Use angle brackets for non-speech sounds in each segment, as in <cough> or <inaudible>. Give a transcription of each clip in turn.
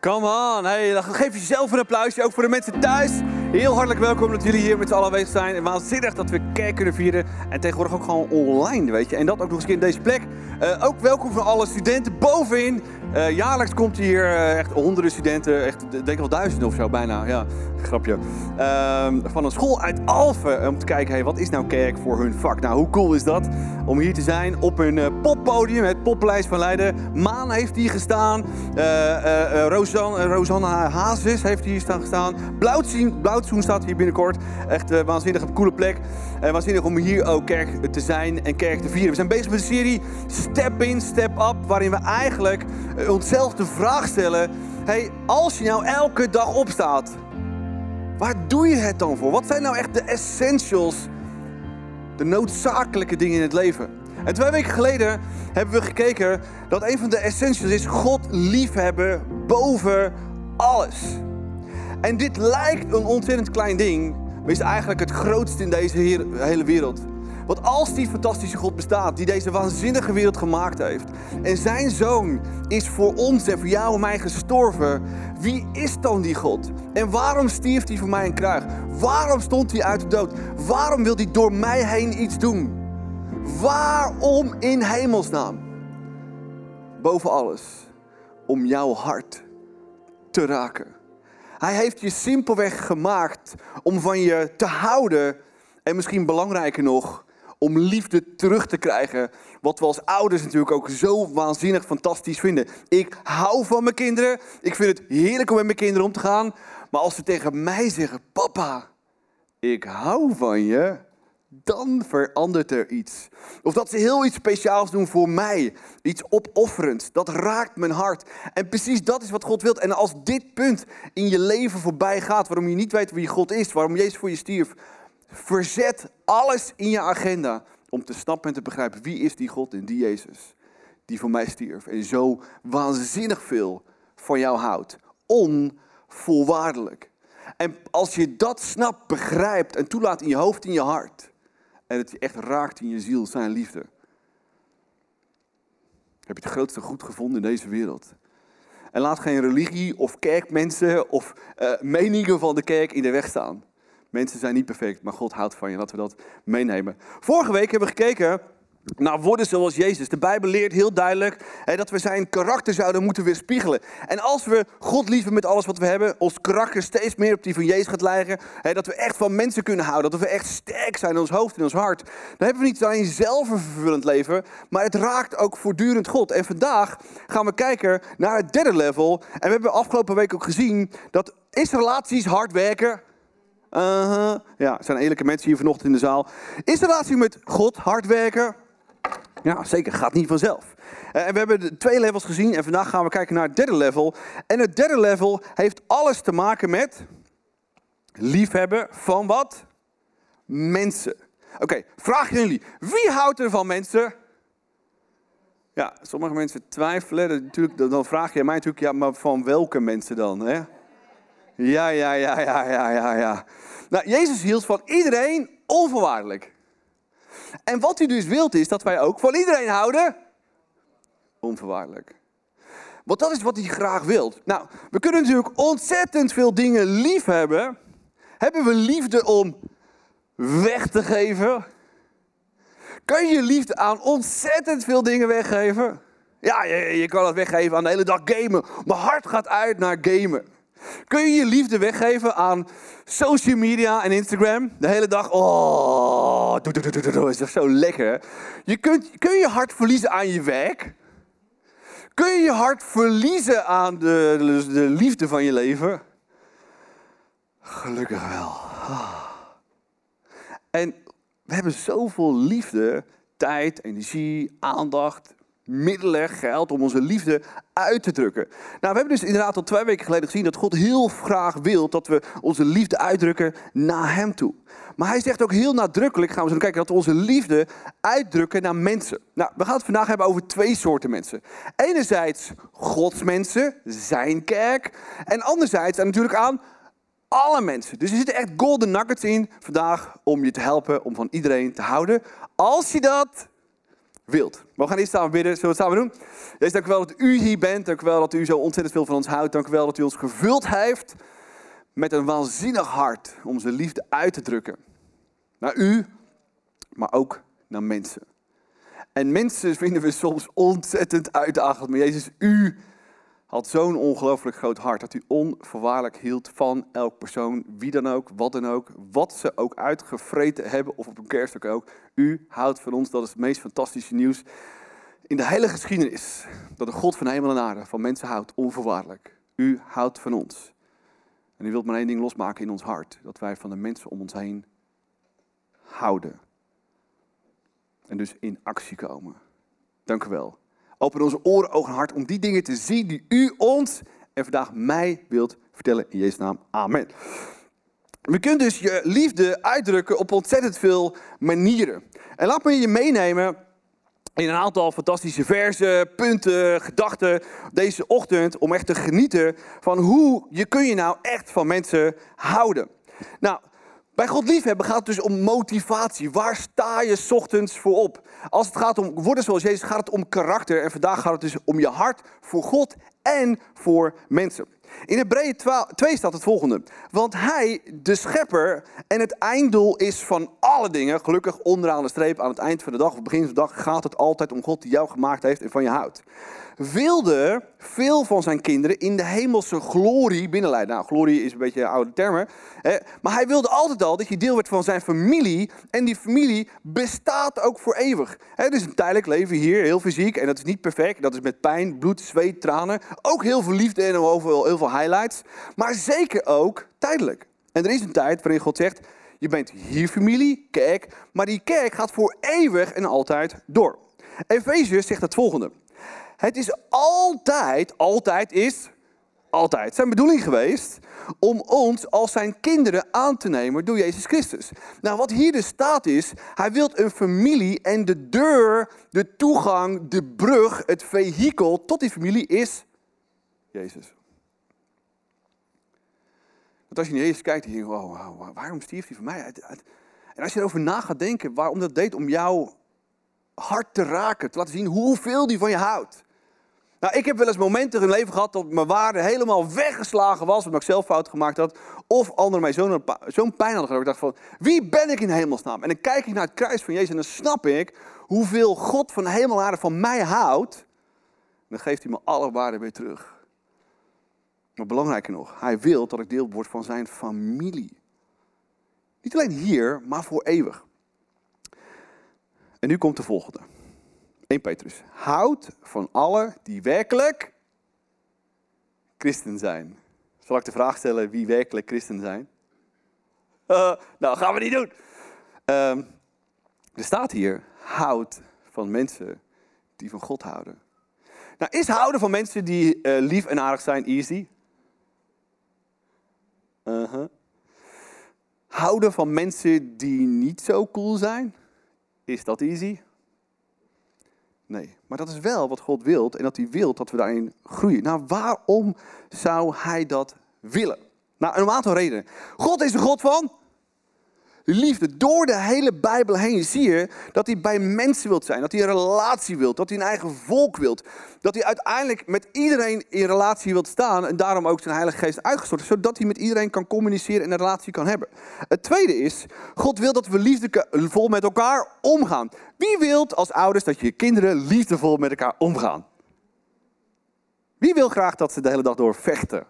Come on. Hey, dan geef jezelf een applausje, ook voor de mensen thuis. Heel hartelijk welkom dat jullie hier met z'n allen aanwezig zijn. En waanzinnig dat we kerk kunnen vieren. En tegenwoordig ook gewoon online, weet je. En dat ook nog eens in deze plek. Uh, ook welkom voor alle studenten bovenin. Uh, jaarlijks komt hier uh, echt honderden studenten, echt, denk ik wel duizenden of zo bijna. Ja, grapje. Uh, van een school uit Alphen om te kijken, wat is nou kerk voor hun vak? Nou, hoe cool is dat om hier te zijn op een poppodium, het Poppaleis van Leiden. Maan heeft hier gestaan. Rosanne, Rosanna Hazes heeft hier staan gestaan. Blauwtsoen staat hier binnenkort. Echt waanzinnig een coole plek. Waanzinnig om hier ook kerk te zijn en kerk te vieren. We zijn bezig met een serie Step In, Step Up, waarin we eigenlijk onszelf de vraag stellen: hey, als je nou elke dag opstaat, waar doe je het dan voor? Wat zijn nou echt de essentials, de noodzakelijke dingen in het leven? En twee weken geleden hebben we gekeken dat een van de essentials is God liefhebben boven alles. En dit lijkt een ontzettend klein ding, maar is eigenlijk het grootste in deze hele wereld. Want als die fantastische God bestaat, die deze waanzinnige wereld gemaakt heeft, en zijn zoon is voor ons en voor jou en mij gestorven, wie is dan die God? En waarom stierf hij voor mij in kruig? Waarom stond hij uit de dood? Waarom wil hij door mij heen iets doen? Waarom in hemelsnaam? Boven alles, om jouw hart te raken. Hij heeft je simpelweg gemaakt om van je te houden en misschien belangrijker nog, om liefde terug te krijgen. Wat we als ouders natuurlijk ook zo waanzinnig fantastisch vinden. Ik hou van mijn kinderen. Ik vind het heerlijk om met mijn kinderen om te gaan. Maar als ze tegen mij zeggen: Papa, ik hou van je. Dan verandert er iets. Of dat ze heel iets speciaals doen voor mij. Iets opofferends. Dat raakt mijn hart. En precies dat is wat God wil. En als dit punt in je leven voorbij gaat, waarom je niet weet wie God is, waarom Jezus voor je stierf, Verzet alles in je agenda om te snappen en te begrijpen wie is die God en die Jezus die voor mij stierf en zo waanzinnig veel van jou houdt. Onvoorwaardelijk. En als je dat snapt, begrijpt en toelaat in je hoofd, in je hart, en het je echt raakt in je ziel, zijn liefde, heb je het grootste goed gevonden in deze wereld. En laat geen religie of kerkmensen of uh, meningen van de kerk in de weg staan. Mensen zijn niet perfect, maar God houdt van je. Laten we dat meenemen. Vorige week hebben we gekeken naar worden zoals Jezus. De Bijbel leert heel duidelijk hè, dat we zijn karakter zouden moeten weerspiegelen. En als we God lieven met alles wat we hebben, ons karakter steeds meer op die van Jezus gaat lijken, dat we echt van mensen kunnen houden, dat we echt sterk zijn in ons hoofd en ons hart, dan hebben we niet alleen zelf een vervullend leven, maar het raakt ook voortdurend God. En vandaag gaan we kijken naar het derde level. En we hebben afgelopen week ook gezien dat is relaties hard werken uh Ja, er zijn eerlijke mensen hier vanochtend in de zaal. Is de relatie met God hard werken? Ja, zeker. Gaat niet vanzelf. Uh, en we hebben twee levels gezien en vandaag gaan we kijken naar het derde level. En het derde level heeft alles te maken met liefhebben van wat? Mensen. Oké, vraag jullie. Wie houdt er van mensen? Ja, sommige mensen twijfelen. Natuurlijk, dan vraag je mij natuurlijk, ja, maar van welke mensen dan? Hè? Ja, ja, ja, ja, ja, ja, ja. Nou, Jezus hield van iedereen onvoorwaardelijk. En wat hij dus wilt is dat wij ook van iedereen houden onvoorwaardelijk. Want dat is wat hij graag wil. Nou, we kunnen natuurlijk ontzettend veel dingen lief hebben. Hebben we liefde om weg te geven? Kan je liefde aan ontzettend veel dingen weggeven? Ja, je, je kan het weggeven aan de hele dag gamen. Mijn hart gaat uit naar gamen. Kun je je liefde weggeven aan social media en Instagram? De hele dag, oh, is dat zo lekker. Je kunt, kun je je hart verliezen aan je werk? Kun je je hart verliezen aan de, de, de liefde van je leven? Gelukkig wel. En we hebben zoveel liefde, tijd, energie, aandacht, middelen, geld om onze liefde uit te drukken. Nou, we hebben dus inderdaad al twee weken geleden gezien dat God heel graag wil dat we onze liefde uitdrukken naar Hem toe. Maar Hij zegt ook heel nadrukkelijk, gaan we zo kijken, dat we onze liefde uitdrukken naar mensen. Nou, we gaan het vandaag hebben over twee soorten mensen. Enerzijds Gods mensen, zijn kerk. En anderzijds en natuurlijk aan alle mensen. Dus er zitten echt golden nuggets in vandaag om je te helpen om van iedereen te houden. Als je dat wilt. We gaan eerst samen bidden. Zullen we het samen doen? Jezus, dank u wel dat u hier bent. Dank u wel dat u zo ontzettend veel van ons houdt. Dank u wel dat u ons gevuld heeft met een waanzinnig hart om zijn liefde uit te drukken. Naar u, maar ook naar mensen. En mensen vinden we soms ontzettend uitdagend. Maar Jezus, u had zo'n ongelooflijk groot hart dat u onvoorwaardelijk hield van elk persoon, wie dan ook, wat dan ook, wat ze ook uitgevreten hebben of op een kerststuk ook. U houdt van ons, dat is het meest fantastische nieuws in de hele geschiedenis. Dat de God van hemel en aarde van mensen houdt, onvoorwaardelijk. U houdt van ons. En u wilt maar één ding losmaken in ons hart, dat wij van de mensen om ons heen houden. En dus in actie komen. Dank u wel. Open onze oren, ogen en hart om die dingen te zien die u ons en vandaag mij wilt vertellen. In Jezus' naam. Amen. We kunnen dus je liefde uitdrukken op ontzettend veel manieren. En laat me je meenemen in een aantal fantastische versen, punten, gedachten deze ochtend om echt te genieten van hoe je kun je nou echt van mensen houden. Nou, bij God liefhebben gaat het dus om motivatie. Waar sta je ochtends voor op? Als het gaat om worden zoals Jezus, gaat het om karakter. En vandaag gaat het dus om je hart voor God en voor mensen. In Hebreeën 2 staat het volgende. Want hij, de schepper en het einddoel is van alle dingen, gelukkig onderaan de streep aan het eind van de dag of begin van de dag, gaat het altijd om God die jou gemaakt heeft en van je houdt wilde veel van zijn kinderen in de hemelse glorie binnenleiden. Nou, glorie is een beetje oude termen. Maar hij wilde altijd al dat je deel werd van zijn familie. En die familie bestaat ook voor eeuwig. Het is een tijdelijk leven hier, heel fysiek. En dat is niet perfect. Dat is met pijn, bloed, zweet, tranen. Ook heel veel liefde en veel, heel veel highlights. Maar zeker ook tijdelijk. En er is een tijd waarin God zegt... Je bent hier familie, kerk, maar die kerk gaat voor eeuwig en altijd door. Efeziërs zegt het volgende. Het is altijd, altijd is, altijd zijn bedoeling geweest om ons als zijn kinderen aan te nemen door Jezus Christus. Nou, wat hier dus staat is, hij wil een familie en de deur, de toegang, de brug, het vehikel tot die familie is Jezus. Want als je naar Jezus kijkt, dan denk je, wow, waarom stierf hij voor mij? En als je erover na gaat denken, waarom dat deed om jouw hart te raken, te laten zien hoeveel die van je houdt. Nou, ik heb wel eens momenten in mijn leven gehad dat mijn waarde helemaal weggeslagen was, omdat ik zelf fout gemaakt had, of anderen mij zo'n zo pijn hadden gedaan. Ik dacht van, wie ben ik in hemelsnaam? En dan kijk ik naar het kruis van Jezus en dan snap ik hoeveel God van hemel van mij houdt. En dan geeft hij me alle waarde weer terug. Maar belangrijker nog, hij wil dat ik deel word van zijn familie. Niet alleen hier, maar voor eeuwig. En nu komt de volgende. 1 Petrus. Houd van alle die werkelijk christen zijn. Zal ik de vraag stellen wie werkelijk christen zijn? Uh, <laughs> nou, gaan we niet doen. Um, er staat hier, houd van mensen die van God houden. Nou, is houden van mensen die uh, lief en aardig zijn easy? Uh -huh. Houden van mensen die niet zo cool zijn? Is dat easy? Nee, maar dat is wel wat God wilt en dat hij wil dat we daarin groeien. Nou, waarom zou hij dat willen? Nou, een aantal redenen. God is de God van liefde. Door de hele Bijbel heen zie je dat hij bij mensen wilt zijn. Dat hij een relatie wilt. Dat hij een eigen volk wilt. Dat hij uiteindelijk met iedereen in relatie wilt staan. En daarom ook zijn Heilige Geest uitgestort. Zodat hij met iedereen kan communiceren en een relatie kan hebben. Het tweede is, God wil dat we liefdevol met elkaar omgaan. Wie wilt als ouders dat je kinderen liefdevol met elkaar omgaan? Wie wil graag dat ze de hele dag door vechten?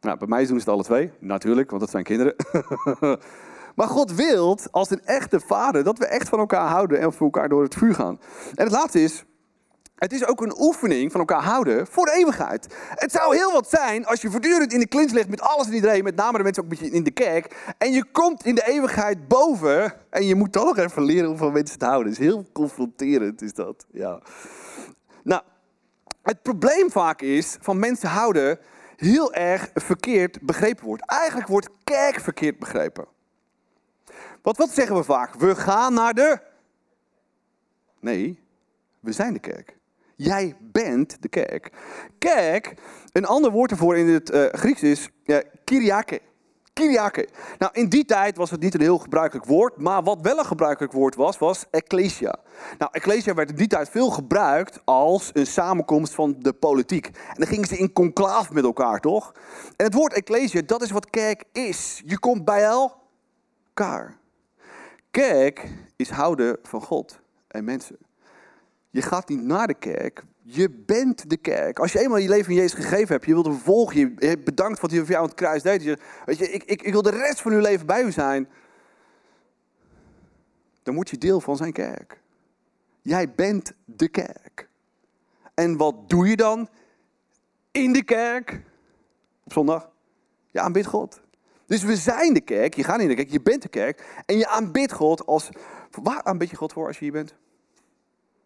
Nou, bij mij doen ze het alle twee, natuurlijk, want dat zijn kinderen. <laughs> Maar God wil als een echte vader dat we echt van elkaar houden en voor elkaar door het vuur gaan. En het laatste is, het is ook een oefening van elkaar houden voor de eeuwigheid. Het zou heel wat zijn als je voortdurend in de klins ligt met alles en iedereen, met name de mensen ook in de kerk. En je komt in de eeuwigheid boven en je moet toch even leren om van mensen te houden. Het is heel confronterend, is dat. Ja. Nou, het probleem vaak is van mensen houden heel erg verkeerd begrepen wordt. Eigenlijk wordt kerk verkeerd begrepen. Want wat zeggen we vaak? We gaan naar de. Nee, we zijn de kerk. Jij bent de kerk. Kerk, een ander woord ervoor in het uh, Grieks is uh, kyriake. Kyriake. Nou, in die tijd was het niet een heel gebruikelijk woord, maar wat wel een gebruikelijk woord was, was ecclesia. Nou, ecclesia werd in die tijd veel gebruikt als een samenkomst van de politiek. En dan gingen ze in conclaaf met elkaar, toch? En het woord ecclesia, dat is wat kerk is. Je komt bij elkaar. Kerk is houden van God en mensen. Je gaat niet naar de kerk, je bent de kerk. Als je eenmaal je leven in Jezus gegeven hebt, je wilt hem volgen, je hebt bedankt wat hij voor jou aan het kruis deed. Je, weet je, ik, ik, ik wil de rest van uw leven bij u zijn. Dan word je deel van zijn kerk. Jij bent de kerk. En wat doe je dan in de kerk op zondag? Je aanbidt God. Dus we zijn de kerk, je gaat in de kerk, je bent de kerk. En je aanbidt God als... Waar aanbid je God voor als je hier bent?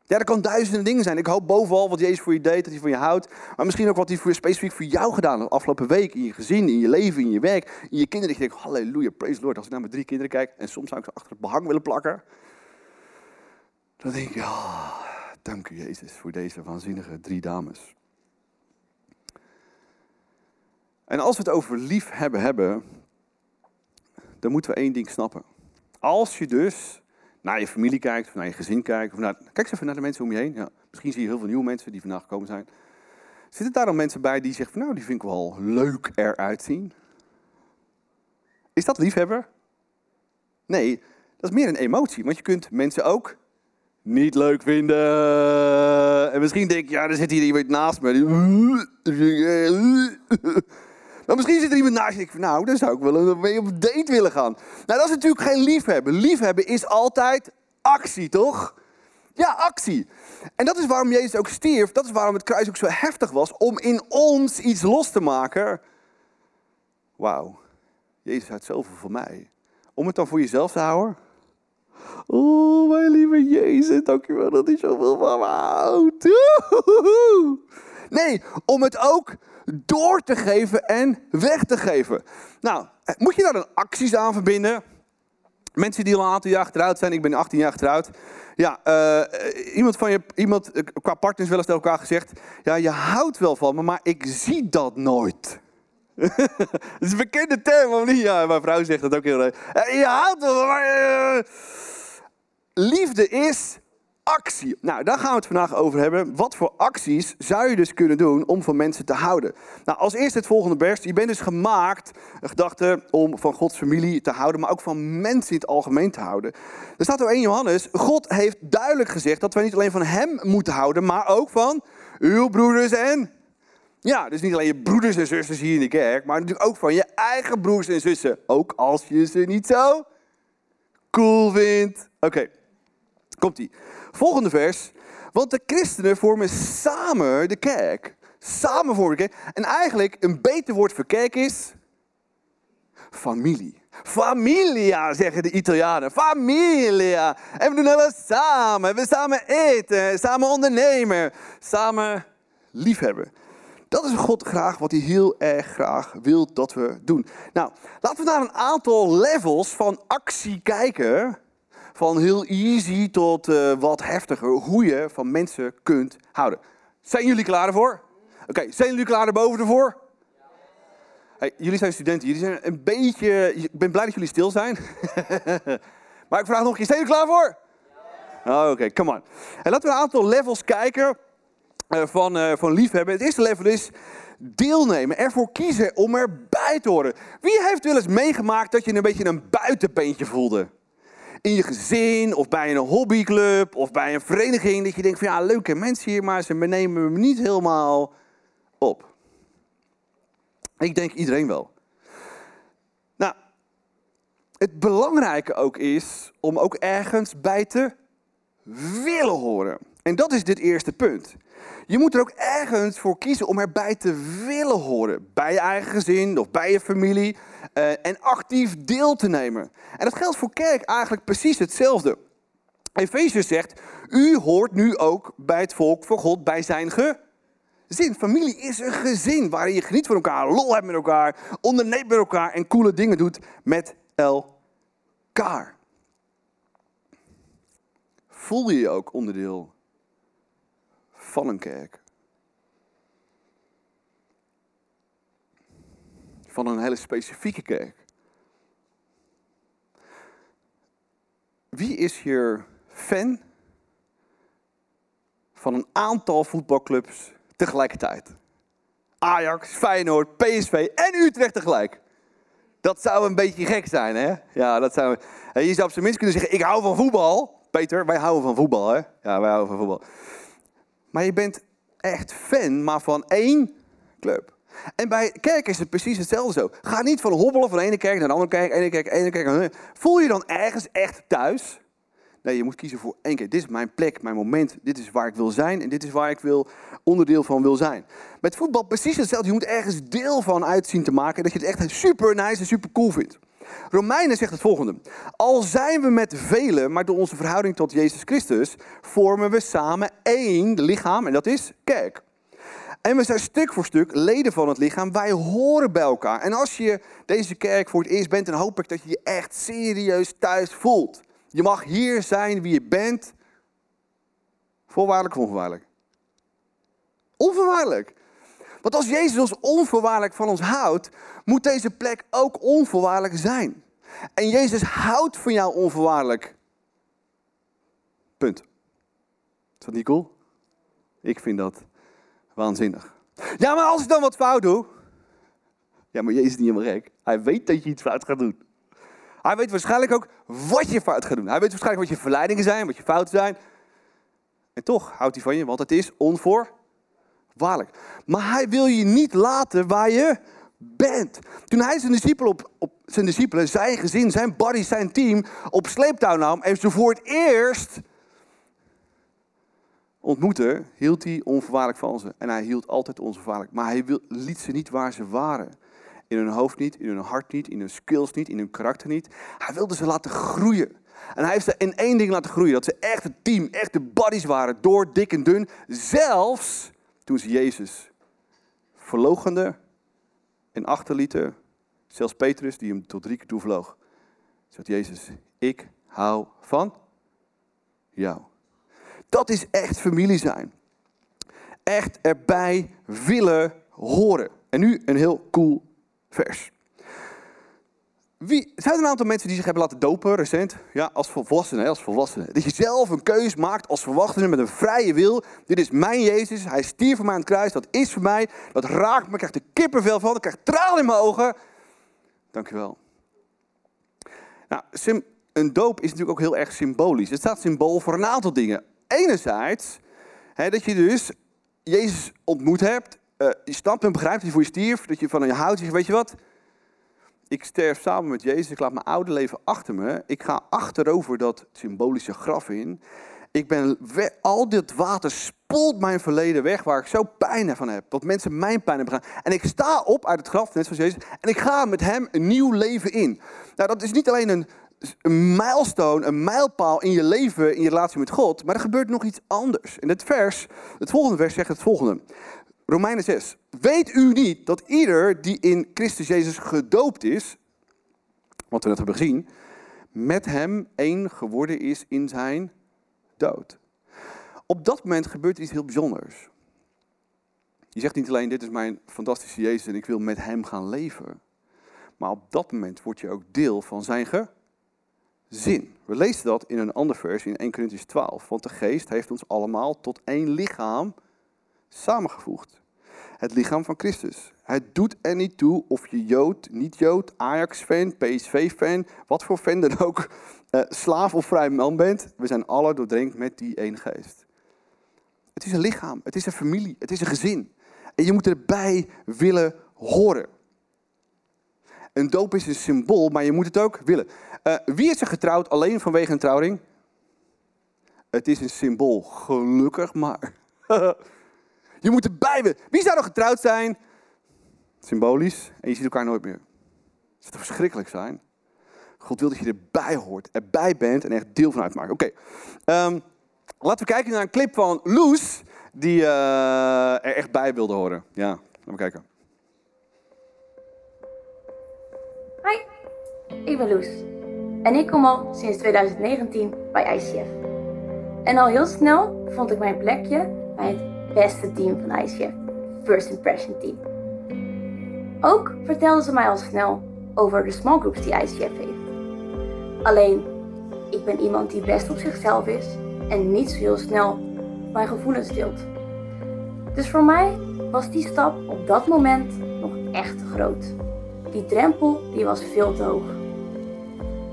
Ja, dat kan duizenden dingen zijn. Ik hoop bovenal wat Jezus voor je deed, dat hij van je houdt. Maar misschien ook wat hij voor, specifiek voor jou gedaan heeft. Afgelopen week, in je gezin, in je leven, in je werk, in je kinderen. Dat je denkt, halleluja, praise Lord. Als ik naar mijn drie kinderen kijk, en soms zou ik ze achter het behang willen plakken. Dan denk ik, ja, dank u Jezus voor deze waanzinnige drie dames. En als we het over lief hebben hebben, dan moeten we één ding snappen. Als je dus naar je familie kijkt, of naar je gezin kijkt, of naar, kijk eens even naar de mensen om je heen. Ja, misschien zie je heel veel nieuwe mensen die vandaag gekomen zijn. Zitten daar dan mensen bij die zeggen van nou, die vind ik wel leuk eruit zien? Is dat liefhebber? Nee, dat is meer een emotie. Want je kunt mensen ook niet leuk vinden. En misschien denk je, ja, er zit hier iemand naast me. Maar misschien zit er iemand naast je nou, dan zou ik wel mee op date willen gaan. Nou, dat is natuurlijk geen liefhebben. Liefhebben is altijd actie, toch? Ja, actie. En dat is waarom Jezus ook stierf. Dat is waarom het kruis ook zo heftig was. Om in ons iets los te maken. Wauw. Jezus had zoveel voor mij. Om het dan voor jezelf te houden? Oh, mijn lieve Jezus, dankjewel dat hij zoveel van me houdt. <laughs> Nee, om het ook door te geven en weg te geven. Nou, moet je daar dan acties aan verbinden? Mensen die al een aantal jaar getrouwd zijn, ik ben 18 jaar getrouwd. Ja, uh, iemand van je, iemand uh, qua partners wel eens tegen elkaar gezegd: Ja, je houdt wel van me, maar ik zie dat nooit. <laughs> dat is een bekende term, of niet? Ja, mijn vrouw zegt dat ook heel leuk. Je houdt wel van maar. liefde is actie. Nou, daar gaan we het vandaag over hebben. Wat voor acties zou je dus kunnen doen om van mensen te houden? Nou, als eerste het volgende best. Je bent dus gemaakt, een gedachte, om van Gods familie te houden, maar ook van mensen in het algemeen te houden. Er staat er 1 Johannes, God heeft duidelijk gezegd dat wij niet alleen van hem moeten houden, maar ook van uw broeders en... Ja, dus niet alleen je broeders en zusters hier in de kerk, maar natuurlijk ook van je eigen broers en zussen. Ook als je ze niet zo cool vindt. Oké, komt-ie. Volgende vers. Want de christenen vormen samen de kerk. Samen vormen de kerk. En eigenlijk een beter woord voor kerk is familie. Familia, zeggen de Italianen. Familia. En we doen alles samen. We samen eten, samen ondernemen, samen liefhebben. Dat is God graag wat hij heel erg graag wil dat we doen. Nou, laten we naar een aantal levels van actie kijken van heel easy tot uh, wat heftiger, hoe je van mensen kunt houden. Zijn jullie klaar ervoor? Oké, zijn jullie klaar erboven ervoor? Hey, jullie zijn studenten, jullie zijn een beetje, ik ben blij dat jullie stil zijn. <laughs> maar ik vraag nog een keer, zijn jullie klaar voor? Oh, Oké, come on. En laten we een aantal levels kijken uh, van, uh, van liefhebben. Het eerste level is deelnemen, ervoor kiezen om erbij te horen. Wie heeft wel eens meegemaakt dat je een beetje een buitenbeentje voelde? In je gezin of bij een hobbyclub of bij een vereniging. Dat je denkt van ja, leuke mensen hier, maar ze nemen me niet helemaal op. Ik denk iedereen wel. Nou, het belangrijke ook is om ook ergens bij te willen horen. En dat is dit eerste punt. Je moet er ook ergens voor kiezen om erbij te willen horen. Bij je eigen gezin of bij je familie. Uh, en actief deel te nemen. En dat geldt voor kerk eigenlijk precies hetzelfde. Efeziërs zegt, u hoort nu ook bij het volk van God, bij zijn gezin. Familie is een gezin waarin je geniet van elkaar, lol hebt met elkaar, onderneemt met elkaar en coole dingen doet met elkaar. Voel je je ook onderdeel van een kerk. Van een hele specifieke kerk. Wie is hier fan van een aantal voetbalclubs tegelijkertijd? Ajax, Feyenoord, PSV en Utrecht tegelijk. Dat zou een beetje gek zijn, hè? Ja, dat zou... Je zou op zijn minst kunnen zeggen, ik hou van voetbal. Peter, wij houden van voetbal, hè? Ja, wij houden van voetbal. Maar je bent echt fan, maar van één club. En bij kerk is het precies hetzelfde zo. Ga niet van hobbelen van de ene kerk naar de andere kerk, ene kerk, ene kerk. Voel je dan ergens echt thuis? Nee, je moet kiezen voor één keer. Dit is mijn plek, mijn moment. Dit is waar ik wil zijn en dit is waar ik wil, onderdeel van wil zijn. Met voetbal precies hetzelfde. Je moet ergens deel van uitzien te maken. Dat je het echt super nice en super cool vindt. Romeinen zegt het volgende. Al zijn we met velen, maar door onze verhouding tot Jezus Christus, vormen we samen één lichaam en dat is kerk. En we zijn stuk voor stuk leden van het lichaam. Wij horen bij elkaar. En als je deze kerk voor het eerst bent, dan hoop ik dat je je echt serieus thuis voelt. Je mag hier zijn wie je bent. Voorwaardelijk of onvoorwaardelijk? Onvoorwaardelijk. Want als Jezus ons onvoorwaardelijk van ons houdt, moet deze plek ook onvoorwaardelijk zijn. En Jezus houdt van jou onvoorwaardelijk. Punt. Is dat niet cool? Ik vind dat waanzinnig. Ja, maar als ik dan wat fout doe. Ja, maar Jezus is niet helemaal gek. Hij weet dat je iets fout gaat doen. Hij weet waarschijnlijk ook wat je fout gaat doen. Hij weet waarschijnlijk wat je verleidingen zijn, wat je fouten zijn. En toch houdt hij van je, want het is onvoorwaardelijk. Maar hij wil je niet laten waar je bent. Toen hij zijn discipelen, op, op, zijn, zijn gezin, zijn buddy, zijn team op sleeptouw nam en ze voor het eerst ontmoette, hield hij onvoorwaardelijk van ze. En hij hield altijd onvoorwaardelijk. Maar hij wil, liet ze niet waar ze waren. In hun hoofd niet, in hun hart niet, in hun skills niet, in hun karakter niet. Hij wilde ze laten groeien. En hij heeft ze in één ding laten groeien. Dat ze echt een team, echt de buddies waren. Door dik en dun. Zelfs toen ze Jezus verlogenden en achterlieten. Zelfs Petrus, die hem tot drie keer toe vloog. Zegt Jezus, ik hou van jou. Dat is echt familie zijn. Echt erbij willen horen. En nu een heel cool vers. Wie, zijn er een aantal mensen die zich hebben laten dopen recent? Ja, als volwassenen, als volwassenen. Dat je zelf een keus maakt als volwassene met een vrije wil. Dit is mijn Jezus, hij stierf voor mij aan het kruis, dat is voor mij. Dat raakt me, ik krijg de kippenvel van, ik krijg tranen in mijn ogen. Dankjewel. Nou, een doop is natuurlijk ook heel erg symbolisch. Het staat symbool voor een aantal dingen. Enerzijds, hè, dat je dus Jezus ontmoet hebt, uh, je snapt begrijpt dat voor je stierf, dat je van je houdt. Weet je wat, ik sterf samen met Jezus, ik laat mijn oude leven achter me. Ik ga achterover dat symbolische graf in. Ik ben al dit water spoelt mijn verleden weg, waar ik zo pijn van heb. Dat mensen mijn pijn hebben gedaan. En ik sta op uit het graf, net zoals Jezus. En ik ga met hem een nieuw leven in. Nou, dat is niet alleen een, een milestone, een mijlpaal in je leven, in je relatie met God. Maar er gebeurt nog iets anders. In het vers, het volgende vers zegt het volgende. Romeinen 6. Weet u niet dat ieder die in Christus Jezus gedoopt is, wat we net hebben gezien, met hem één geworden is in zijn dood. Op dat moment gebeurt iets heel bijzonders. Je zegt niet alleen, dit is mijn fantastische Jezus en ik wil met hem gaan leven. Maar op dat moment word je ook deel van zijn gezin. We lezen dat in een ander vers in 1 Corinthians 12. Want de geest heeft ons allemaal tot één lichaam samengevoegd. Het lichaam van Christus. Het doet er niet toe of je Jood, niet-Jood, Ajax-fan, PSV-fan, wat voor fan dan ook, uh, slaaf of vrij man bent. We zijn alle doordrenkt met die ene geest. Het is een lichaam, het is een familie, het is een gezin. En je moet erbij willen horen. Een doop is een symbool, maar je moet het ook willen. Uh, wie is er getrouwd alleen vanwege een trouwring? Het is een symbool, gelukkig maar. <laughs> Je moet erbij. Wie zou er getrouwd zijn? Symbolisch. En je ziet elkaar nooit meer. Het zou verschrikkelijk zijn? God wil dat je erbij hoort, erbij bent en echt deel van uitmaakt. Oké, ehm, laten we kijken naar een clip van Loes, die uh, er echt bij wilde horen. Ja, laten we kijken. Hi, ik ben Loes. En ik kom al sinds 2019 bij ICF. En al heel snel vond ik mijn plekje bij het beste team van ICF, First Impression Team. Ook vertelden ze mij al snel over de small groups die ICF heeft. Alleen, ik ben iemand die best op zichzelf is en niet zo heel snel mijn gevoelens deelt. Dus voor mij was die stap op dat moment nog echt te groot. Die drempel die was veel te hoog.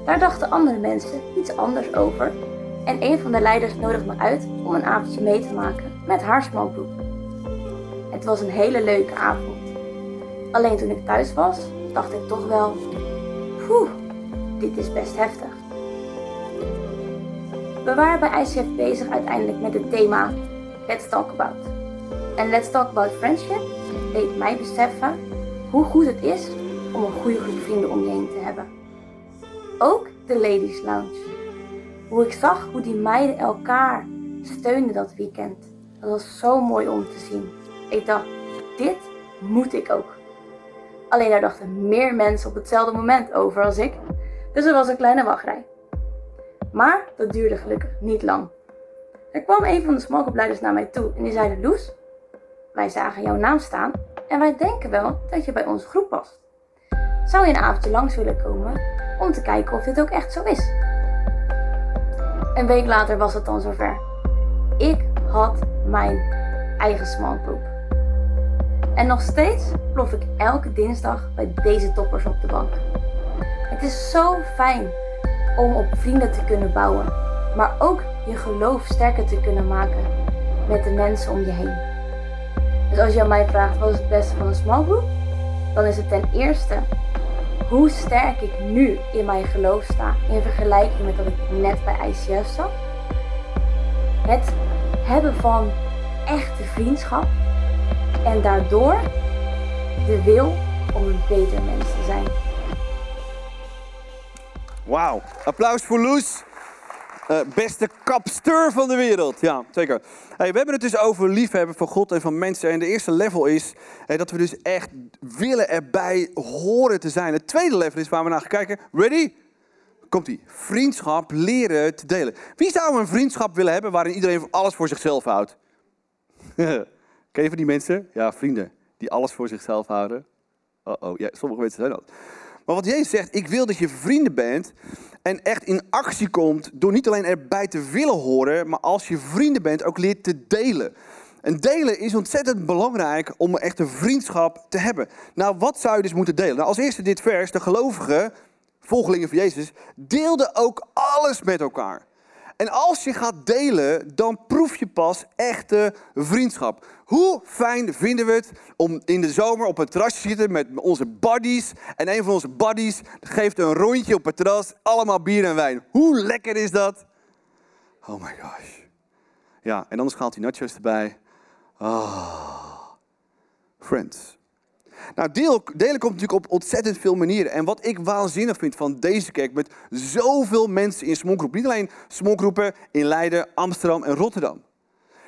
Daar dachten andere mensen iets anders over en een van de leiders nodigde me uit om een avondje mee te maken met haar. Het was een hele leuke avond. Alleen toen ik thuis was, dacht ik toch wel, poeh, dit is best heftig. We waren bij ICF bezig uiteindelijk met het thema Let's Talk About. En Let's Talk About Friendship deed mij beseffen hoe goed het is om een goede groep vrienden om je heen te hebben. Ook de Ladies Lounge. Hoe ik zag hoe die meiden elkaar steunden dat weekend. Dat was zo mooi om te zien. Ik dacht, dit moet ik ook. Alleen daar dachten meer mensen op hetzelfde moment over als ik. Dus er was een kleine wachtrij. Maar dat duurde gelukkig niet lang. Er kwam een van de smokeopleiders naar mij toe en die zei: Loes, wij zagen jouw naam staan en wij denken wel dat je bij onze groep past. Zou je een avondje langs willen komen om te kijken of dit ook echt zo is? Een week later was het dan zover. Ik had mijn eigen smokegroep. En nog steeds plof ik elke dinsdag bij deze toppers op de bank. Het is zo fijn om op vrienden te kunnen bouwen, maar ook je geloof sterker te kunnen maken met de mensen om je heen. Dus als je aan mij vraagt wat is het beste van een small group, dan is het ten eerste hoe sterk ik nu in mijn geloof sta in vergelijking met dat ik net bij ICF zat. Het hebben van echte vriendschap en daardoor de wil om een beter mens te zijn. Wauw. Applaus voor Loes. Uh, beste kapster van de wereld. Ja, zeker. Hey, we hebben het dus over liefhebben van God en van mensen. En de eerste level is hey, dat we dus echt willen erbij horen te zijn. Het tweede level is waar we naar gaan kijken. Ready? Komt ie. Vriendschap leren te delen. Wie zou een vriendschap willen hebben waarin iedereen alles voor zichzelf houdt? <laughs> Ken je van die mensen? Ja, vrienden. Die alles voor zichzelf houden. Oh oh, ja, sommige mensen zijn dat. Maar wat Jezus zegt, ik wil dat je vrienden bent en echt in actie komt door niet alleen erbij te willen horen, maar als je vrienden bent ook leert te delen. En delen is ontzettend belangrijk om een vriendschap te hebben. Nou, wat zou je dus moeten delen? Nou, als eerste dit vers, de gelovigen, volgelingen van Jezus, deelden ook alles met elkaar. En als je gaat delen, dan proef je pas echte vriendschap. Hoe fijn vinden we het om in de zomer op het terras te zitten met onze buddies. En een van onze buddies geeft een rondje op het terras, allemaal bier en wijn. Hoe lekker is dat? Oh my gosh. Ja, en dan schaalt hij nachos erbij. Ah, friends. Nou, delen komt natuurlijk op ontzettend veel manieren. En wat ik waanzinnig vind van deze kerk met zoveel mensen in smallgroep. Niet alleen smallgroepen in Leiden, Amsterdam en Rotterdam.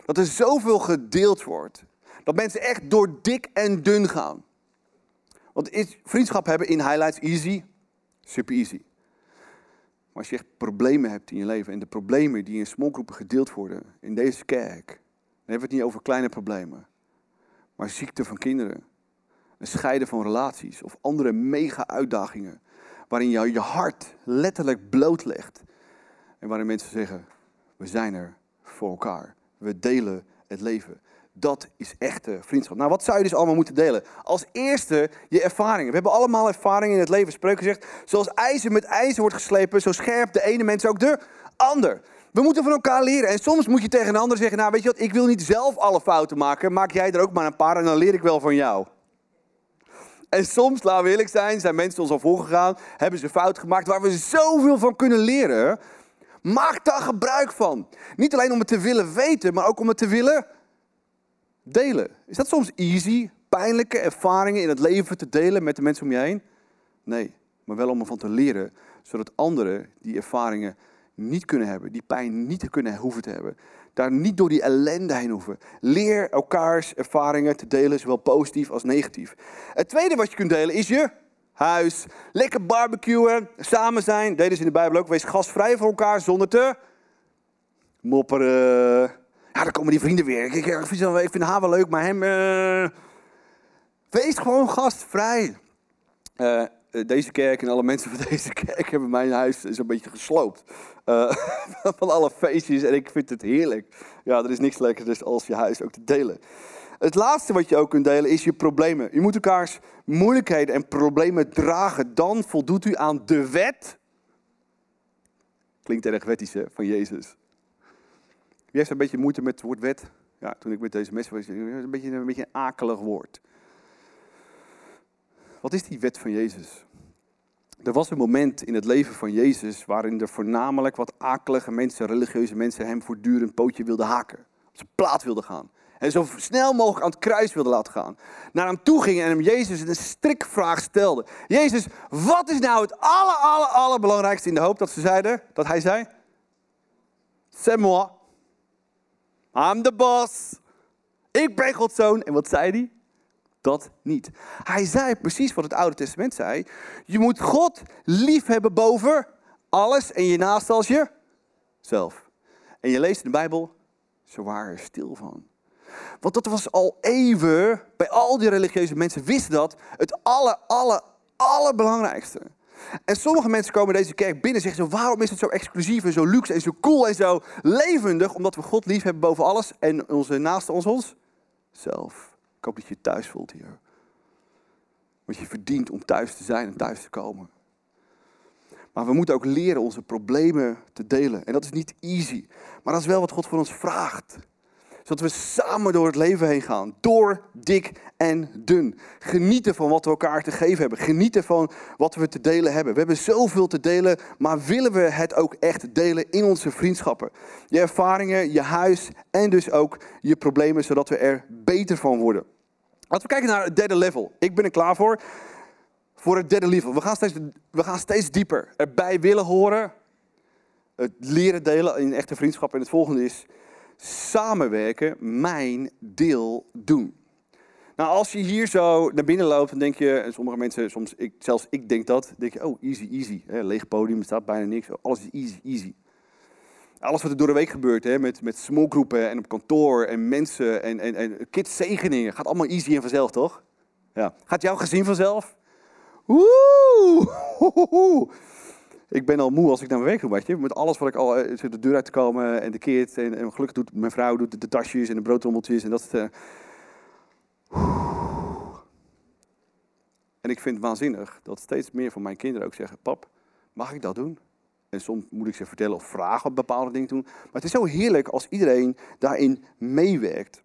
Dat er zoveel gedeeld wordt. Dat mensen echt door dik en dun gaan. Want is vriendschap hebben in highlights easy? Super easy. Maar als je echt problemen hebt in je leven en de problemen die in smallgroepen gedeeld worden in deze kerk, dan hebben we het niet over kleine problemen, maar ziekte van kinderen, scheiden van relaties of andere mega uitdagingen. Waarin je je hart letterlijk blootlegt. En waarin mensen zeggen, we zijn er voor elkaar. We delen het leven. Dat is echte vriendschap. Nou, wat zou je dus allemaal moeten delen? Als eerste je ervaringen. We hebben allemaal ervaringen in het leven. Spreuken zegt, zoals ijzer met ijzer wordt geslepen, zo scherp de ene mens ook de ander. We moeten van elkaar leren. En soms moet je tegen een ander zeggen, nou weet je wat, ik wil niet zelf alle fouten maken. Maak jij er ook maar een paar en dan leer ik wel van jou. En soms, laten we eerlijk zijn, zijn mensen ons al voorgegaan, hebben ze fout gemaakt waar we zoveel van kunnen leren. Maak daar gebruik van. Niet alleen om het te willen weten, maar ook om het te willen delen. Is dat soms easy, pijnlijke ervaringen in het leven te delen met de mensen om je heen? Nee, maar wel om ervan te leren, zodat anderen die ervaringen niet kunnen hebben, die pijn niet kunnen hoeven te hebben daar niet door die ellende heen hoeven. Leer elkaars ervaringen te delen, zowel positief als negatief. Het tweede wat je kunt delen is je huis. Lekker barbecuen, samen zijn. Deden ze in de Bijbel ook. Wees gastvrij voor elkaar zonder te mopperen. Ja, dan komen die vrienden weer. Ik, vind, ik vind haar wel leuk, maar hem... Uh... Wees gewoon gastvrij. Uh, eh, deze kerk en alle mensen van <laughs> deze kerk hebben mijn huis zo'n beetje gesloopt. Uh, <laughs> van alle feestjes en ik vind het heerlijk. Ja, er is niks lekkerder als je huis ook te delen. Het laatste wat je ook kunt delen is je problemen. Je moet elkaars moeilijkheden en problemen dragen. Dan voldoet u aan de wet. Klinkt erg wettisch hè, van Jezus. Wie heeft een beetje moeite met het woord wet? Ja, toen ik met deze mes was, een beetje, een beetje een akelig woord. Wat is die wet van Jezus? Er was een moment in het leven van Jezus waarin er voornamelijk wat akelige mensen, religieuze mensen, hem voortdurend pootje wilden haken. Op zijn plaat wilden gaan. En zo snel mogelijk aan het kruis wilden laten gaan. Naar hem toe gingen en hem Jezus een strikvraag stelde. Jezus, wat is nou het aller, aller, allerbelangrijkste in de hoop dat ze zeiden? Dat hij zei? C'est moi. I'm the boss. Ik ben Gods zoon. En wat zei hij? Dat niet. Hij zei precies wat het Oude Testament zei. Je moet God lief hebben boven alles en je naast als jezelf. En je leest in de Bijbel, ze waren er stil van. Want dat was al eeuwen, bij al die religieuze mensen wisten dat, het aller, aller, allerbelangrijkste. En sommige mensen komen deze kerk binnen en zeggen zo, waarom is het zo exclusief en zo luxe en zo cool en zo levendig? Omdat we God lief hebben boven alles en onze naaste ons ons zelf. Ik hoop dat je je thuis voelt hier. Want je verdient om thuis te zijn en thuis te komen. Maar we moeten ook leren onze problemen te delen. En dat is niet easy. Maar dat is wel wat God van ons vraagt zodat we samen door het leven heen gaan. Door dik en dun. Genieten van wat we elkaar te geven hebben. Genieten van wat we te delen hebben. We hebben zoveel te delen, maar willen we het ook echt delen in onze vriendschappen? Je ervaringen, je huis en dus ook je problemen, zodat we er beter van worden. Laten we kijken naar het derde level. Ik ben er klaar voor. Voor het derde level. We gaan steeds, we gaan steeds dieper erbij willen horen. Het leren delen in echte vriendschap. En het volgende is samenwerken, mijn deel doen. Nou, als je hier zo naar binnen loopt, dan denk je, en sommige mensen, soms ik, zelfs ik denk dat, denk je, oh, easy, easy. Hè, leeg podium, staat bijna niks, alles is easy, easy. Alles wat er door de week gebeurt, hè, met, met smallgroepen en op kantoor en mensen en, en, en kids zegeningen, gaat allemaal easy en vanzelf, toch? Ja. Gaat jouw gezin vanzelf? Ik ben al moe als ik naar mijn werk weet je. Met alles wat ik al uh, de deur uit te komen en de kids. En, en gelukkig doet mijn vrouw doet de, tasjes en de broodrommeltjes en dat. Uh... En ik vind het waanzinnig dat steeds meer van mijn kinderen ook zeggen: Pap, mag ik dat doen? En soms moet ik ze vertellen of vragen op bepaalde dingen doen. Maar het is zo heerlijk als iedereen daarin meewerkt.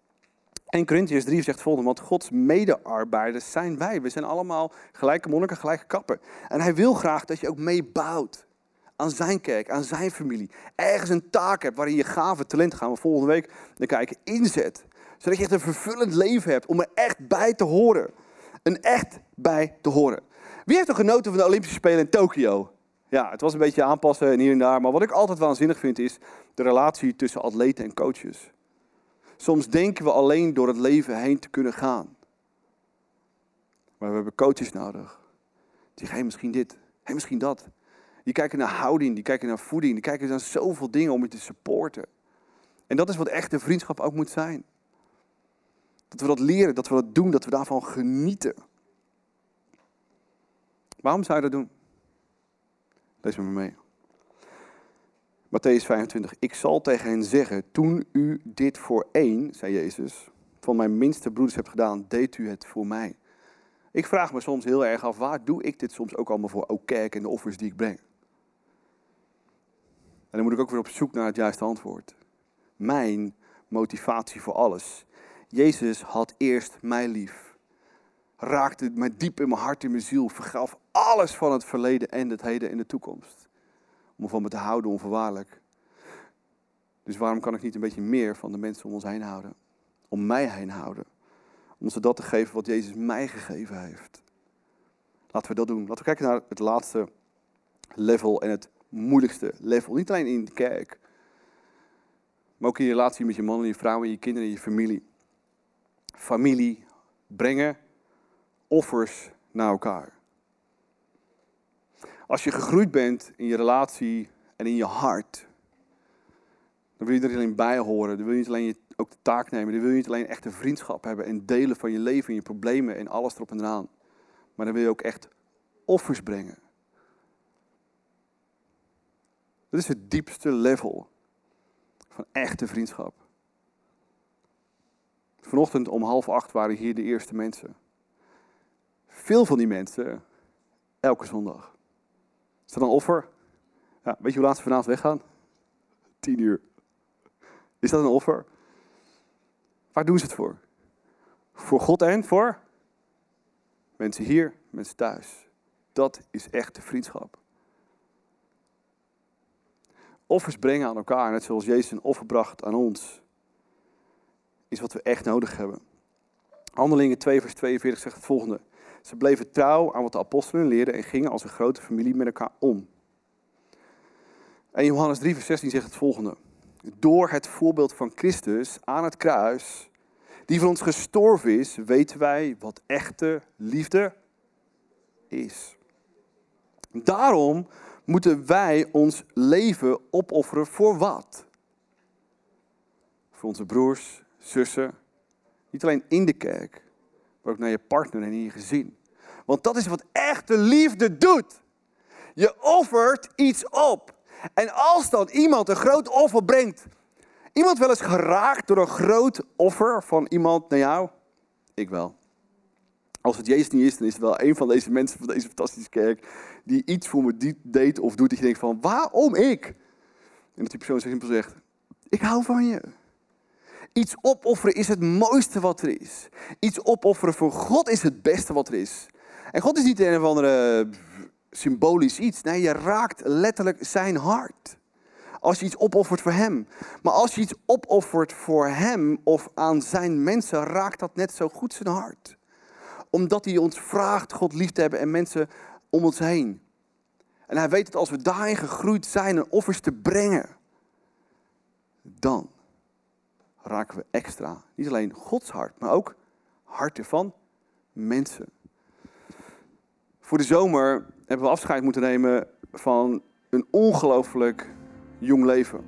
En Corinthians 3 zegt volgende, want Gods medearbeiders zijn wij. We zijn allemaal gelijke monniken, gelijke kappen. En hij wil graag dat je ook meebouwt aan zijn kerk, aan zijn familie. Ergens een taak hebt waarin je gave talent, gaan we volgende week naar kijken, inzet. Zodat je echt een vervullend leven hebt om er echt bij te horen. Een echt bij te horen. Wie heeft er genoten van de Olympische Spelen in Tokio? Ja, het was een beetje aanpassen en hier en daar. Maar wat ik altijd waanzinnig vind is de relatie tussen atleten en coaches. Soms denken we alleen door het leven heen te kunnen gaan. Maar we hebben coaches nodig. Die zeggen, misschien dit, hey, misschien dat. Die kijken naar houding, die kijken naar voeding, die kijken naar zoveel dingen om je te supporten. En dat is wat echte vriendschap ook moet zijn. Dat we dat leren, dat we dat doen, dat we daarvan genieten. Waarom zou je dat doen? Lees me mee. Matthäus 25. Ik zal tegen hen zeggen, toen u dit voor één, zei Jezus, van mijn minste broeders hebt gedaan, deed u het voor mij. Ik vraag me soms heel erg af, waar doe ik dit soms ook allemaal voor? Ook kerk en de offers die ik breng. En dan moet ik ook weer op zoek naar het juiste antwoord. Mijn motivatie voor alles. Jezus had eerst mij lief. Raakte mij diep in mijn hart en mijn ziel. Vergaf alles van het verleden en het heden en de toekomst om van me te houden onvoorwaardelijk. Dus waarom kan ik niet een beetje meer van de mensen om ons heen houden? Om mij heen houden. Om ze dat te geven wat Jezus mij gegeven heeft. Laten we dat doen. Laten we kijken naar het laatste level en het moeilijkste level. Niet alleen in de kerk, maar ook in je relatie met je man en je vrouw en je kinderen en je familie. Familie brengen offers naar elkaar. Als je gegroeid bent in je relatie en in je hart, dan wil je er niet alleen bij horen. Dan wil je niet alleen ook de taak nemen. Dan wil je niet alleen echt een vriendschap hebben en delen van je leven en je problemen en alles erop en eraan. Maar dan wil je ook echt offers brengen. Dat is het diepste level van echte vriendschap. Vanochtend om half acht waren hier de eerste mensen. Veel van die mensen, elke zondag. Is dat een offer? Ja, weet je hoe laat ze vanavond weggaan? Tien uur. Is dat een offer? Waar doen ze het voor? Voor God en voor mensen hier, mensen thuis. Dat is echte vriendschap. Offers brengen aan elkaar, net zoals Jezus een offer bracht aan ons, is wat we echt nodig hebben. Handelingen 2, vers 42 zegt het volgende. Ze bleven trouw aan wat de apostelen leerden en gingen als een grote familie met elkaar om. En Johannes 3, vers 16 zegt het volgende. Door het voorbeeld van Christus aan het kruis, die voor ons gestorven is, weten wij wat echte liefde is. Daarom moeten wij ons leven opofferen voor wat? Voor onze broers, zussen. Niet alleen in de kerk, maar ook naar je partner en in je gezin. Want dat is wat echte liefde doet. Je offert iets op. En als dan iemand een groot offer brengt, iemand wel eens geraakt door een groot offer van iemand naar jou? Ik wel. Als het Jezus niet is, dan is het wel een van deze mensen van deze fantastische kerk die iets voor me deed of doet dat je denkt van, waarom ik? En dat die persoon zo simpel zegt, ik hou van je. Iets opofferen is het mooiste wat er is. Iets opofferen voor God is het beste wat er is. En God is niet een of andere symbolisch iets. Nee, je raakt letterlijk zijn hart. Als je iets opoffert voor hem. Maar als je iets opoffert voor hem of aan zijn mensen, raakt dat net zo goed zijn hart. Omdat hij ons vraagt God lief te hebben en mensen om ons heen. En hij weet dat als we daarin gegroeid zijn en offers te brengen, dan raken we extra. Niet alleen Gods hart, maar ook harten van mensen. Voor de zomer hebben we afscheid moeten nemen van een ongelooflijk jong leven.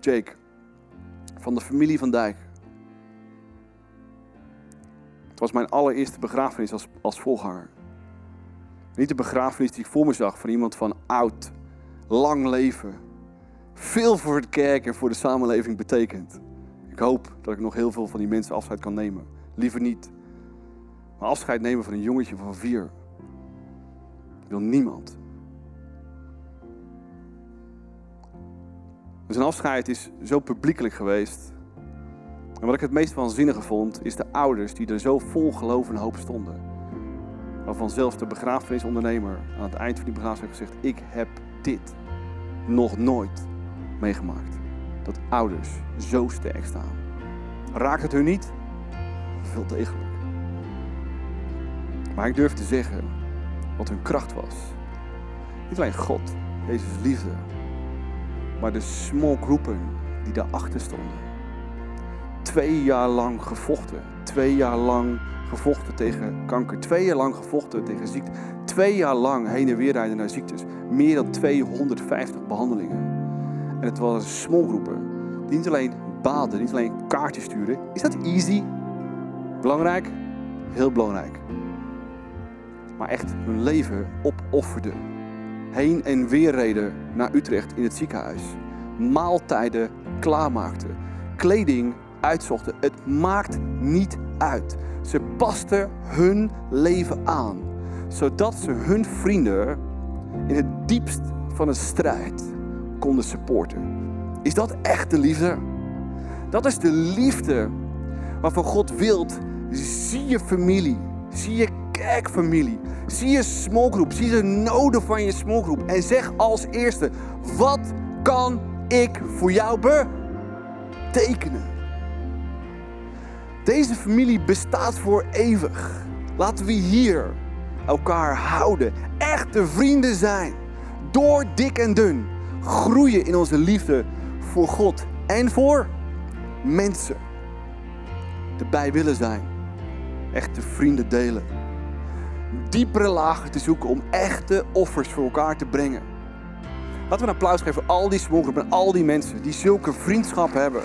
Jake, van de familie van Dijk. Het was mijn allereerste begrafenis als, als volganger. Niet de begrafenis die ik voor me zag van iemand van oud, lang leven. Veel voor de kerk en voor de samenleving betekent. Ik hoop dat ik nog heel veel van die mensen afscheid kan nemen. Liever niet. Maar afscheid nemen van een jongetje van vier. Wil niemand. Een afscheid is zo publiekelijk geweest. En wat ik het meest waanzinnige vond, is de ouders die er zo vol geloof en hoop stonden. Waarvan zelfs de begrafenisondernemer aan het eind van die begrafenis heeft gezegd: Ik heb dit nog nooit meegemaakt. Dat ouders zo sterk staan. Raakt het hun niet? Veel degelijk. Maar ik durf te zeggen wat hun kracht was. Niet alleen God, Jezus liefde, maar de small groepen die daarachter stonden. Twee jaar lang gevochten. Twee jaar lang gevochten tegen kanker. Twee jaar lang gevochten tegen ziekte. Twee jaar lang heen en weer rijden naar ziektes. Meer dan 250 behandelingen. En het waren smallgroepen die niet alleen baden, niet alleen kaartjes sturen. Is dat easy? Belangrijk? Heel belangrijk. Maar echt hun leven opofferden. Heen en weer reden naar Utrecht in het ziekenhuis. Maaltijden klaarmaakten. Kleding uitzochten. Het maakt niet uit. Ze pasten hun leven aan, zodat ze hun vrienden in het diepst van een strijd konden supporten. Is dat echte liefde? Dat is de liefde waarvan God wilt. Zie je familie, zie je kerkfamilie, zie je smallgroep, zie de noden van je smallgroep en zeg als eerste: wat kan ik voor jou betekenen? Deze familie bestaat voor eeuwig. Laten we hier elkaar houden. Echte vrienden zijn. Door dik en dun. Groeien in onze liefde voor God en voor mensen. Erbij willen zijn. Echte vrienden delen. Diepere lagen te zoeken om echte offers voor elkaar te brengen. Laten we een applaus geven voor al die smokers en al die mensen die zulke vriendschap hebben.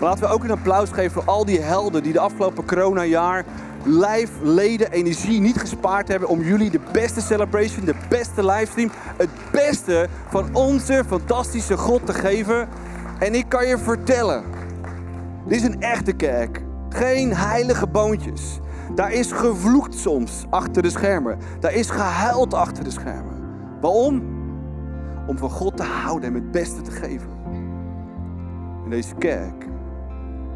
Maar laten we ook een applaus geven voor al die helden die de afgelopen coronajaar lijf, leden, energie niet gespaard hebben om jullie de beste celebration, de beste livestream, het beste van onze fantastische God te geven. En ik kan je vertellen, dit is een echte kerk. Geen heilige boontjes. Daar is gevloekt soms achter de schermen. Daar is gehuild achter de schermen. Waarom? Om van God te houden en het beste te geven. In deze kerk,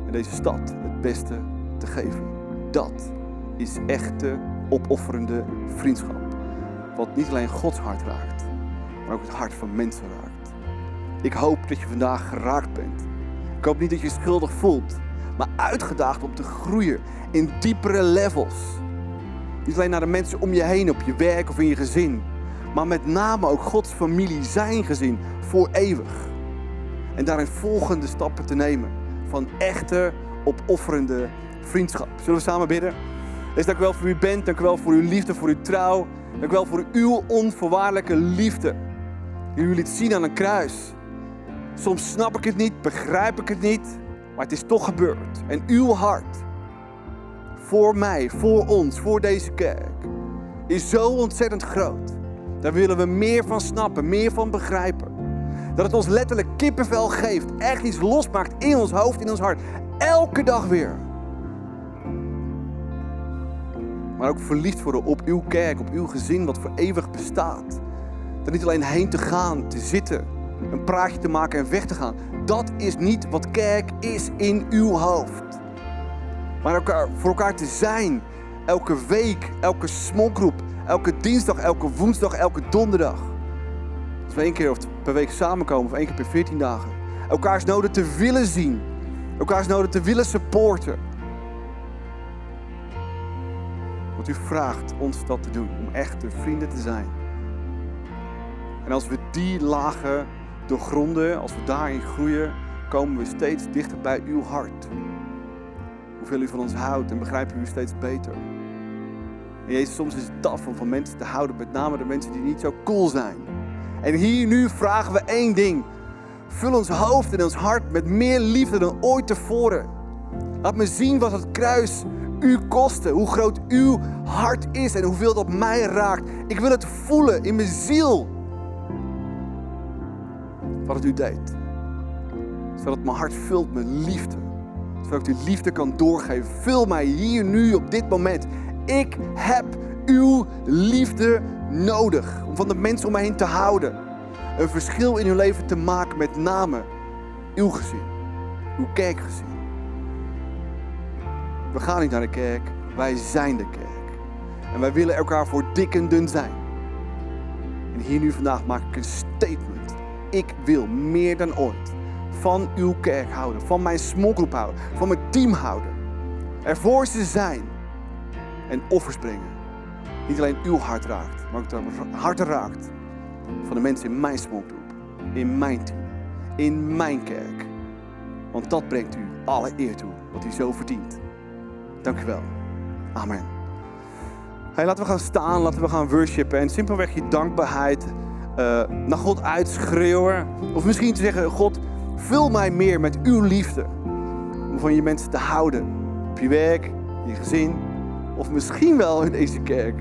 in deze stad, het beste te geven. Dat is echte opofferende vriendschap. Wat niet alleen Gods hart raakt, maar ook het hart van mensen raakt. Ik hoop dat je vandaag geraakt bent. Ik hoop niet dat je je schuldig voelt, maar uitgedaagd om te groeien in diepere levels. Niet alleen naar de mensen om je heen, op je werk of in je gezin, maar met name ook Gods familie, zijn gezin, voor eeuwig. En daarin volgende stappen te nemen van echte, opofferende vriendschap. Zullen we samen bidden? Dus dank u wel voor u bent, dank u wel voor uw liefde, voor uw trouw. Dank u wel voor uw onvoorwaardelijke liefde. Die u zien aan een kruis. Soms snap ik het niet, begrijp ik het niet, maar het is toch gebeurd. En uw hart voor mij, voor ons, voor deze kerk is zo ontzettend groot. Daar willen we meer van snappen, meer van begrijpen. Dat het ons letterlijk kippenvel geeft, echt iets losmaakt in ons hoofd, in ons hart. Elke dag weer. Maar ook verliefd worden op uw kerk, op uw gezin wat voor eeuwig bestaat. Er niet alleen heen te gaan, te zitten, een praatje te maken en weg te gaan. Dat is niet wat kerk is in uw hoofd. Maar elkaar, voor elkaar te zijn. Elke week, elke smokgroep, elke dinsdag, elke woensdag, elke donderdag. Als we één keer per week samenkomen of één keer per veertien dagen. Elkaars noden te willen zien. Elkaars noden te willen supporten. Want u vraagt ons dat te doen, om echte vrienden te zijn. En als we die lagen doorgronden, als we daarin groeien, komen we steeds dichter bij uw hart. Hoeveel u van ons houdt en begrijpen u steeds beter. En Jezus, soms is het taf om van mensen te houden, met name de mensen die niet zo cool zijn. En hier nu vragen we één ding. Vul ons hoofd en ons hart met meer liefde dan ooit tevoren. Laat me zien wat het kruis u kostte, hoe groot uw hart is en hoeveel dat mij raakt. Ik wil het voelen in mijn ziel. Wat het u deed. Zodat mijn hart vult met liefde. Zodat ik die liefde kan doorgeven. Vul mij hier nu op dit moment. Ik heb uw liefde nodig. Om van de mensen om mij heen te houden. Een verschil in uw leven te maken. Met name uw gezin. Uw kerkgezin. We gaan niet naar de kerk. Wij zijn de kerk. En wij willen elkaar voor dik en dun zijn. En hier nu vandaag maak ik een statement. Ik wil meer dan ooit van uw kerk houden. Van mijn smokgroep houden. Van mijn team houden. Ervoor ze zijn. En offers brengen. Niet alleen uw hart raakt. Maar ook het hart raakt. Van de mensen in mijn smokgroep. In mijn team. In mijn kerk. Want dat brengt u alle eer toe. Wat u zo verdient. Dank u wel. Amen. Hey, laten we gaan staan, laten we gaan worshipen en simpelweg je dankbaarheid uh, naar God uitschreeuwen. Of misschien te zeggen, God, vul mij meer met uw liefde. Om van je mensen te houden. Op je werk, je gezin. Of misschien wel in deze kerk.